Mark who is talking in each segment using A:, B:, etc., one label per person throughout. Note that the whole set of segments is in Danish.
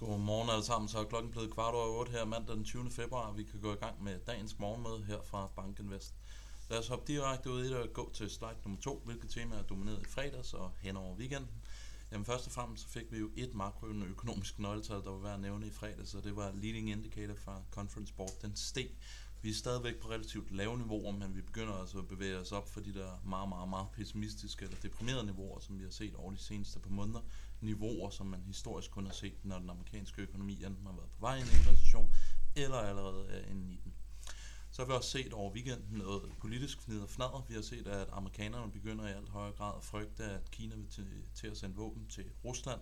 A: Godmorgen alle sammen, så er klokken blevet kvart over 8 her mandag den 20. februar. Vi kan gå i gang med dagens morgenmøde her fra Bankinvest. Lad os hoppe direkte ud i det og gå til slide nummer 2, hvilket tema er domineret i fredags og hen over weekenden. Jamen først og fremmest så fik vi jo et makroøkonomisk nøgletal, der var værd at nævne i fredags, og det var leading indicator fra Conference Board. Den steg. Vi er stadigvæk på relativt lave niveauer, men vi begynder altså at bevæge os op for de der meget, meget, meget pessimistiske eller deprimerede niveauer, som vi har set over de seneste par måneder. Niveauer, som man historisk kun har set, når den amerikanske økonomi enten har været på vej ind i en recession, eller allerede er inde i den. Så har vi også set over weekenden noget politisk fnid og fnader. Vi har set, at amerikanerne begynder i alt højere grad at frygte, at Kina vil til, til at sende våben til Rusland.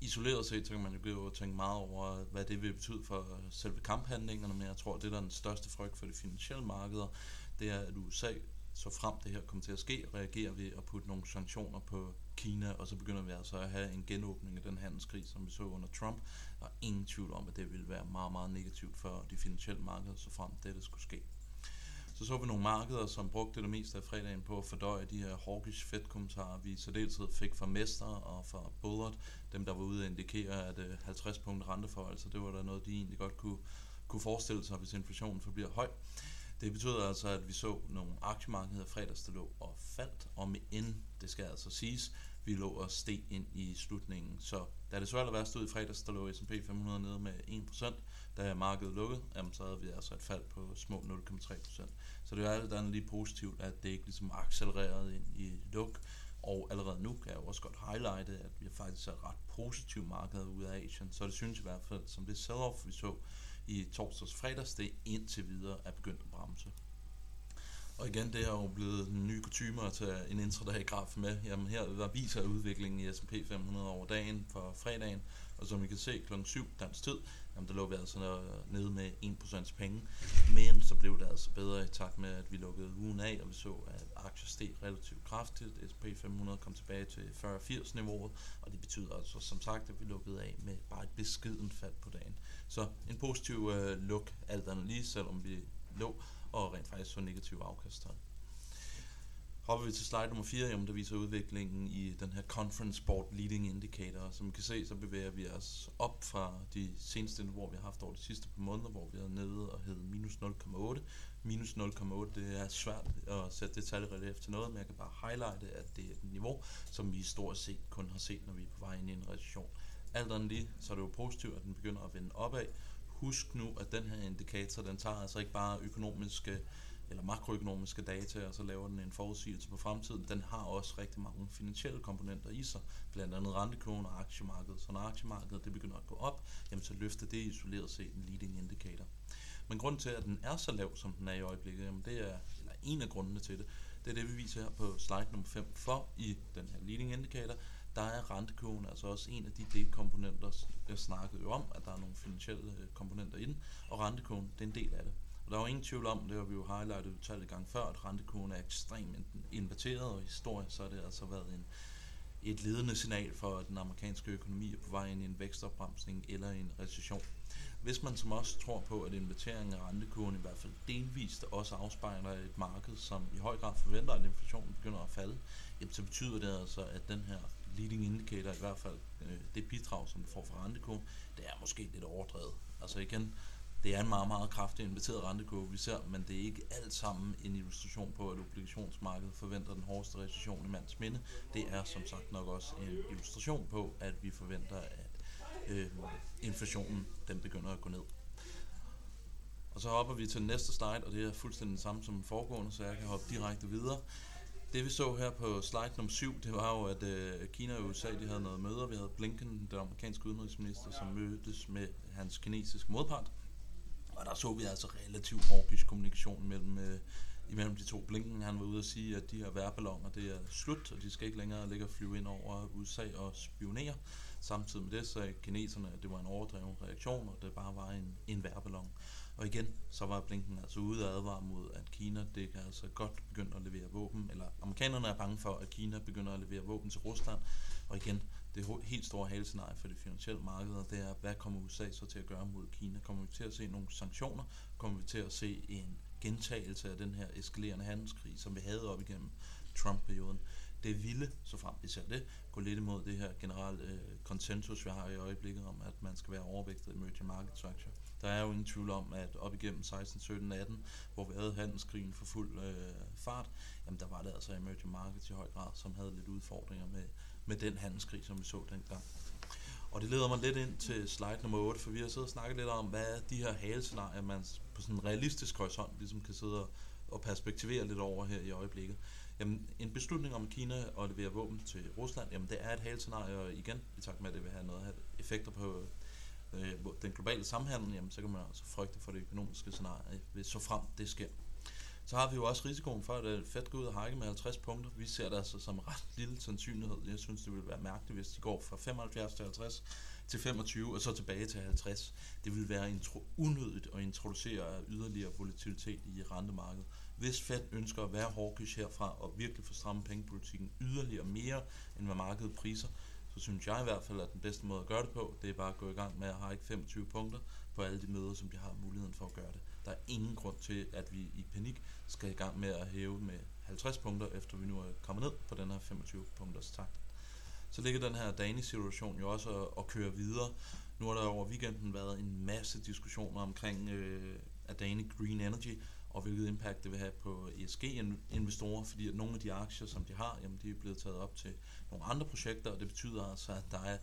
A: Isoleret set, så kan man jo gå at tænke meget over, hvad det vil betyde for selve kamphandlingerne, men jeg tror, det der er den største frygt for de finansielle markeder, det er, at USA så frem det her kommer til at ske, reagerer vi at putte nogle sanktioner på Kina, og så begynder vi altså at have en genåbning af den handelskrig, som vi så under Trump. Der er ingen tvivl om, at det vil være meget, meget negativt for de finansielle markeder, så frem det skulle ske. Så så vi nogle markeder, som brugte det meste af fredagen på at fordøje de her hawkish Fed-kommentarer, vi i særdeleshed fik fra Mester og fra Bullard, dem der var ude at indikere, at øh, 50 punkt renteforhold, så det var der noget, de egentlig godt kunne, kunne forestille sig, hvis inflationen forbliver høj. Det betyder altså, at vi så nogle aktiemarkeder fredags, der lå og faldt, og med end, det skal altså siges, vi lå og steg ind i slutningen. Så da det så aller værste ud i fredags, der lå S&P 500 nede med 1%, da markedet lukkede, jamen, så havde vi altså et fald på små 0,3%. Så det er alt andet lige positivt, at det ikke ligesom accelereret ind i luk. Og allerede nu kan jeg jo også godt highlighte, at vi faktisk er ret positiv marked ud af Asien. Så det synes i hvert fald, som det sell-off, vi så i torsdags fredags, det indtil videre er begyndt at bremse. Og igen, det er jo blevet en ny kutume at tage en intradag-graf med. Jamen her der viser udviklingen i S&P 500 over dagen for fredagen, og som I kan se kl. 7 dansk tid, jamen der lå vi altså nede med 1% penge. Men så blev det altså bedre i takt med, at vi lukkede ugen af, og vi så, at aktier steg relativt kraftigt. S&P 500 kom tilbage til 40-80 niveauet, og det betyder altså som sagt, at vi lukkede af med bare et beskeden fald på dagen. Så en positiv øh, look alt andet lige, selvom vi lå og rent faktisk så negativ afkasttal. Hopper vi til slide nummer 4, jamen, der viser udviklingen i den her Conference Board Leading Indicator. Som I kan se, så bevæger vi os op fra de seneste niveauer, vi har haft over de sidste par måneder, hvor vi er nede og hed minus 0,8. Minus 0,8, det er svært at sætte det tal i relief til noget, men jeg kan bare highlighte, at det er et niveau, som vi stort set kun har set, når vi er på vej ind i en recession. Alt andet lige, så er det jo positivt, at den begynder at vende opad. Husk nu, at den her indikator, den tager altså ikke bare økonomiske eller makroøkonomiske data, og så laver den en forudsigelse på fremtiden. Den har også rigtig mange finansielle komponenter i sig, blandt andet rentekurven og aktiemarkedet. Så når aktiemarkedet det begynder at gå op, jamen så løfter det isoleret set en leading indicator. Men grunden til, at den er så lav, som den er i øjeblikket, jamen det er eller en af grundene til det, det er det, vi viser her på slide nummer 5. For i den her leading indicator, der er rentekurven altså også en af de delkomponenter, jeg snakkede jo om, at der er nogle finansielle øh, komponenter i den, og rentekurven, det er en del af det. Og der er jo ingen tvivl om, det har vi jo highlightet utallige gange før, at rentekurven er ekstremt inverteret, og i historien så har det altså været en, et ledende signal for, at den amerikanske økonomi er på vej ind i en vækstopbremsning eller en recession. Hvis man som også tror på, at inverteringen af rentekurven i hvert fald delvist også afspejler et marked, som i høj grad forventer, at inflationen begynder at falde, jamen så betyder det altså, at den her leading indicator, i hvert fald øh, det bidrag, som du får fra rentekurven, det er måske lidt overdrevet. Altså igen, det er en meget, meget kraftig inviteret rentekurve, vi ser, men det er ikke alt sammen en illustration på, at obligationsmarkedet forventer den hårdeste recession i mands minde. Det er som sagt nok også en illustration på, at vi forventer, at øh, inflationen den begynder at gå ned. Og så hopper vi til den næste slide, og det er fuldstændig det samme som foregående, så jeg kan hoppe direkte videre. Det vi så her på slide nummer 7, det var jo, at øh, Kina og USA de havde noget møder. Vi havde Blinken, den amerikanske udenrigsminister, som mødtes med hans kinesiske modpart. Og der så vi altså relativt hårdgisk kommunikation mellem, øh, imellem de to. Blinken han var ude og sige, at de her værballoner det er slut, og de skal ikke længere ligge og flyve ind over USA og spionere. Samtidig med det sagde kineserne, at det var en overdreven reaktion, og det bare var en, en værballon. Og igen, så var Blinken altså ude at advare mod, at Kina det kan altså godt begynde at levere våben, eller amerikanerne er bange for, at Kina begynder at levere våben til Rusland. Og igen, det helt store halescenarie for det finansielle marked, det er, hvad kommer USA så til at gøre mod Kina? Kommer vi til at se nogle sanktioner? Kommer vi til at se en gentagelse af den her eskalerende handelskrig, som vi havde op igennem Trump-perioden? Det ville, så frem vi ser det, gå lidt imod det her generelle øh, konsensus, vi har i øjeblikket om, at man skal være overvægtet i emerging market structure. Der er jo ingen tvivl om, at op igennem 16, 17, 18, hvor vi havde handelskrigen for fuld øh, fart, jamen der var det altså emerging markets i høj grad, som havde lidt udfordringer med, med den handelskrig, som vi så dengang. Og det leder mig lidt ind til slide nummer 8, for vi har siddet og snakket lidt om, hvad er de her halescenarier, man på sådan en realistisk horisont ligesom kan sidde og perspektivere lidt over her i øjeblikket. Jamen, en beslutning om Kina og levere våben til Rusland, jamen det er et halescenarie igen, i takt med, at det vil have noget effekter på øh, den globale samhandel, jamen så kan man altså frygte for det økonomiske scenarie, hvis så frem det sker. Så har vi jo også risikoen for, at øh, Fed går ud og hakke med 50 punkter. Vi ser det altså som ret lille sandsynlighed. Jeg synes, det ville være mærkeligt, hvis de går fra 75 til 50 til 25 og så tilbage til 50. Det ville være intro- unødigt at introducere yderligere volatilitet i rentemarkedet. Hvis Fed ønsker at være hawkish herfra og virkelig få stramme pengepolitikken yderligere mere, end hvad markedet priser, så synes jeg i hvert fald, at den bedste måde at gøre det på, det er bare at gå i gang med at have 25 punkter på alle de møder, som de har muligheden for at gøre det. Der er ingen grund til, at vi i panik skal i gang med at hæve med 50 punkter, efter vi nu er kommet ned på den her 25 punkters takt. Så ligger den her Danish-situation jo også at, at køre videre. Nu har der over weekenden været en masse diskussioner omkring øh, Adani Green Energy, og hvilket impact det vil have på ESG-investorer, fordi at nogle af de aktier, som de har, jamen de er blevet taget op til nogle andre projekter, og det betyder altså, at der er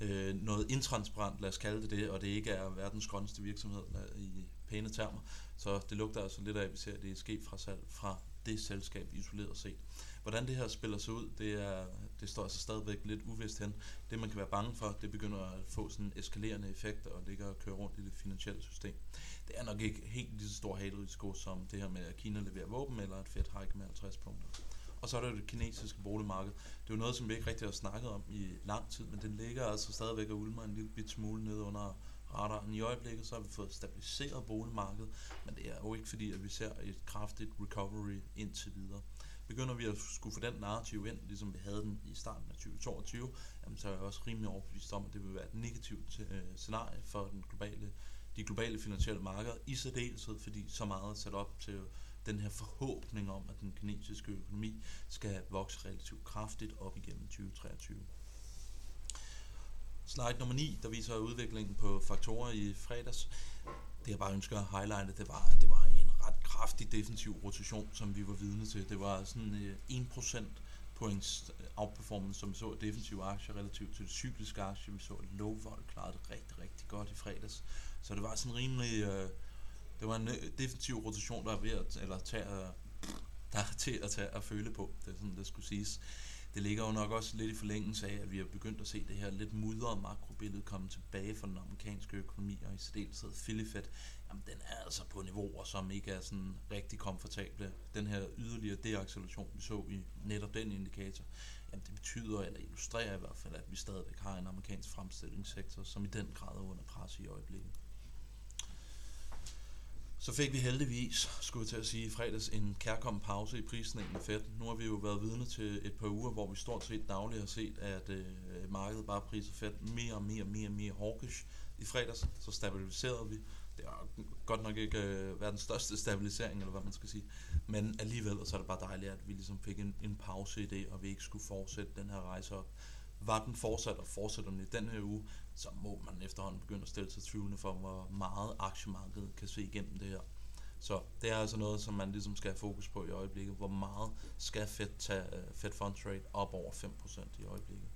A: øh, noget intransparent, lad os kalde det det, og det ikke er verdens grønneste virksomhed øh, i pæne termer. Så det lugter altså lidt af, at vi ser det ske fra salg fra det selskab isoleret set. Hvordan det her spiller sig ud, det, er, det står altså stadigvæk lidt uvist hen. Det man kan være bange for, det begynder at få sådan eskalerende effekter og ligger og køre rundt i det finansielle system. Det er nok ikke helt lige så stor halerisiko som det her med, at Kina leverer våben, eller at Fed hike med 50 punkter. Og så er der det kinesiske boligmarked. Det er jo noget, som vi ikke rigtig har snakket om i lang tid, men den ligger altså stadigvæk og ulmer en lille bit smule ned under radaren. I øjeblikket så har vi fået stabiliseret boligmarkedet, men det er jo ikke fordi, at vi ser et kraftigt recovery indtil videre. Begynder vi at skulle få den narrativ ind, ligesom vi havde den i starten af 2022, jamen, så er jeg også rimelig overbevist om, at det vil være et negativt øh, scenarie for den globale, de globale finansielle markeder, i særdeleshed fordi så meget er sat op til den her forhåbning om, at den kinesiske økonomi skal vokse relativt kraftigt op igennem 2023. Slide nummer 9, der viser udviklingen på faktorer i fredags. Det jeg bare ønsker at highlighte, det var, at det var en ret kraftig defensiv rotation, som vi var vidne til. Det var sådan øh, 1% points øh, outperformance, som vi så defensive aktier relativt til det cykliske aktier. Vi så, at low vol klarede det rigtig, rigtig godt i fredags. Så det var sådan rimelig... Øh, det var en øh, defensiv rotation, der er ved at, eller tage, der er til at tage at føle på. Det er sådan, det skulle siges det ligger jo nok også lidt i forlængelse af, at vi har begyndt at se det her lidt mudrede makrobillede komme tilbage fra den amerikanske økonomi, og i særdeleshed Filifed, jamen den er altså på niveauer, som ikke er sådan rigtig komfortable. Den her yderligere deacceleration, vi så i netop den indikator, jamen det betyder, eller illustrerer i hvert fald, at vi stadigvæk har en amerikansk fremstillingssektor, som i den grad er under pres i øjeblikket. Så fik vi heldigvis, skulle jeg til at sige, i fredags en kærkommen pause i prisningen af Fed. Nu har vi jo været vidne til et par uger, hvor vi stort set dagligt har set, at øh, markedet bare priser Fed mere og mere og mere og mere hawkish. I fredags så stabiliserede vi. Det er godt nok ikke øh, verdens største stabilisering, eller hvad man skal sige. Men alligevel så er det bare dejligt, at vi ligesom fik en, en pause i det, og vi ikke skulle fortsætte den her rejse op. Var den fortsat, og fortsætter den i den her uge, så må man efterhånden begynde at stille sig tvivlende for, hvor meget aktiemarkedet kan se igennem det her. Så det er altså noget, som man ligesom skal have fokus på i øjeblikket. Hvor meget skal Fed tage uh, Fed Funds Rate op over 5% i øjeblikket?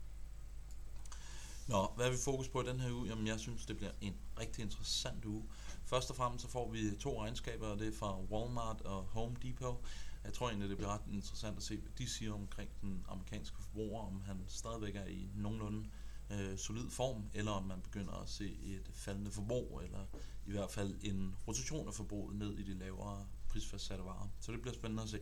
A: Nå, hvad er vi fokus på i den her uge? Jamen, jeg synes, det bliver en rigtig interessant uge. Først og fremmest så får vi to regnskaber, og det er fra Walmart og Home Depot. Jeg tror egentlig, det bliver ret interessant at se, hvad de siger omkring den amerikanske forbruger, om han stadigvæk er i nogenlunde øh, solid form, eller om man begynder at se et faldende forbrug, eller i hvert fald en rotation af forbruget ned i de lavere prisfastsatte varer. Så det bliver spændende at se.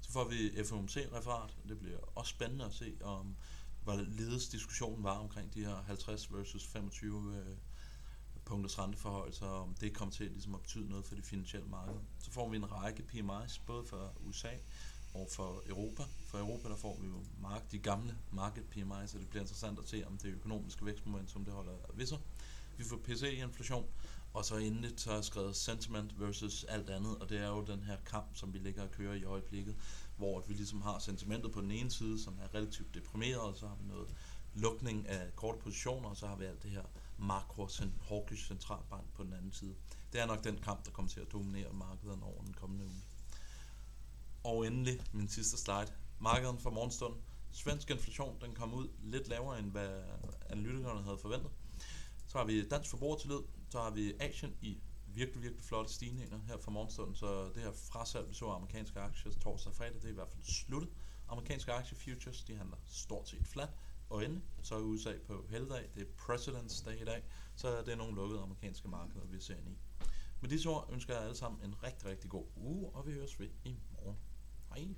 A: Så får vi FOMC-referat. Det bliver også spændende at se, om hvorledes diskussionen var omkring de her 50 versus 25 øh, punkters renteforhold, så om det kommer til ligesom at betyde noget for det finansielle marked. Så får vi en række PMI's, både for USA og for Europa. For Europa der får vi jo mark, de gamle market PMI, så det bliver interessant at se, om det økonomiske vækstmomentum det holder ved sig. Vi får PCE-inflation, og så endelig så er skrevet sentiment versus alt andet, og det er jo den her kamp, som vi ligger og kører i øjeblikket, hvor vi ligesom har sentimentet på den ene side, som er relativt deprimeret, og så har vi noget lukning af korte positioner, og så har vi alt det her makro hawkish centralbank på den anden side. Det er nok den kamp, der kommer til at dominere markedet over den kommende uge. Og endelig min sidste slide. Markedet for morgenstunden. Svensk inflation den kom ud lidt lavere, end hvad analytikerne havde forventet. Så har vi dansk forbrugertillid, så har vi Asien i virkelig, virkelig flotte stigninger her fra morgenstunden, så det her frasalg, vi så amerikanske aktier torsdag og fredag, det er i hvert fald sluttet. Amerikanske aktie futures, de handler stort set flat, og endelig så er USA på helligdag, det er President's Day i dag, så det er nogle lukkede amerikanske markeder, vi ser ind i. Med disse ord ønsker jeg alle sammen en rigtig, rigtig god uge, og vi høres ved i morgen. Hej!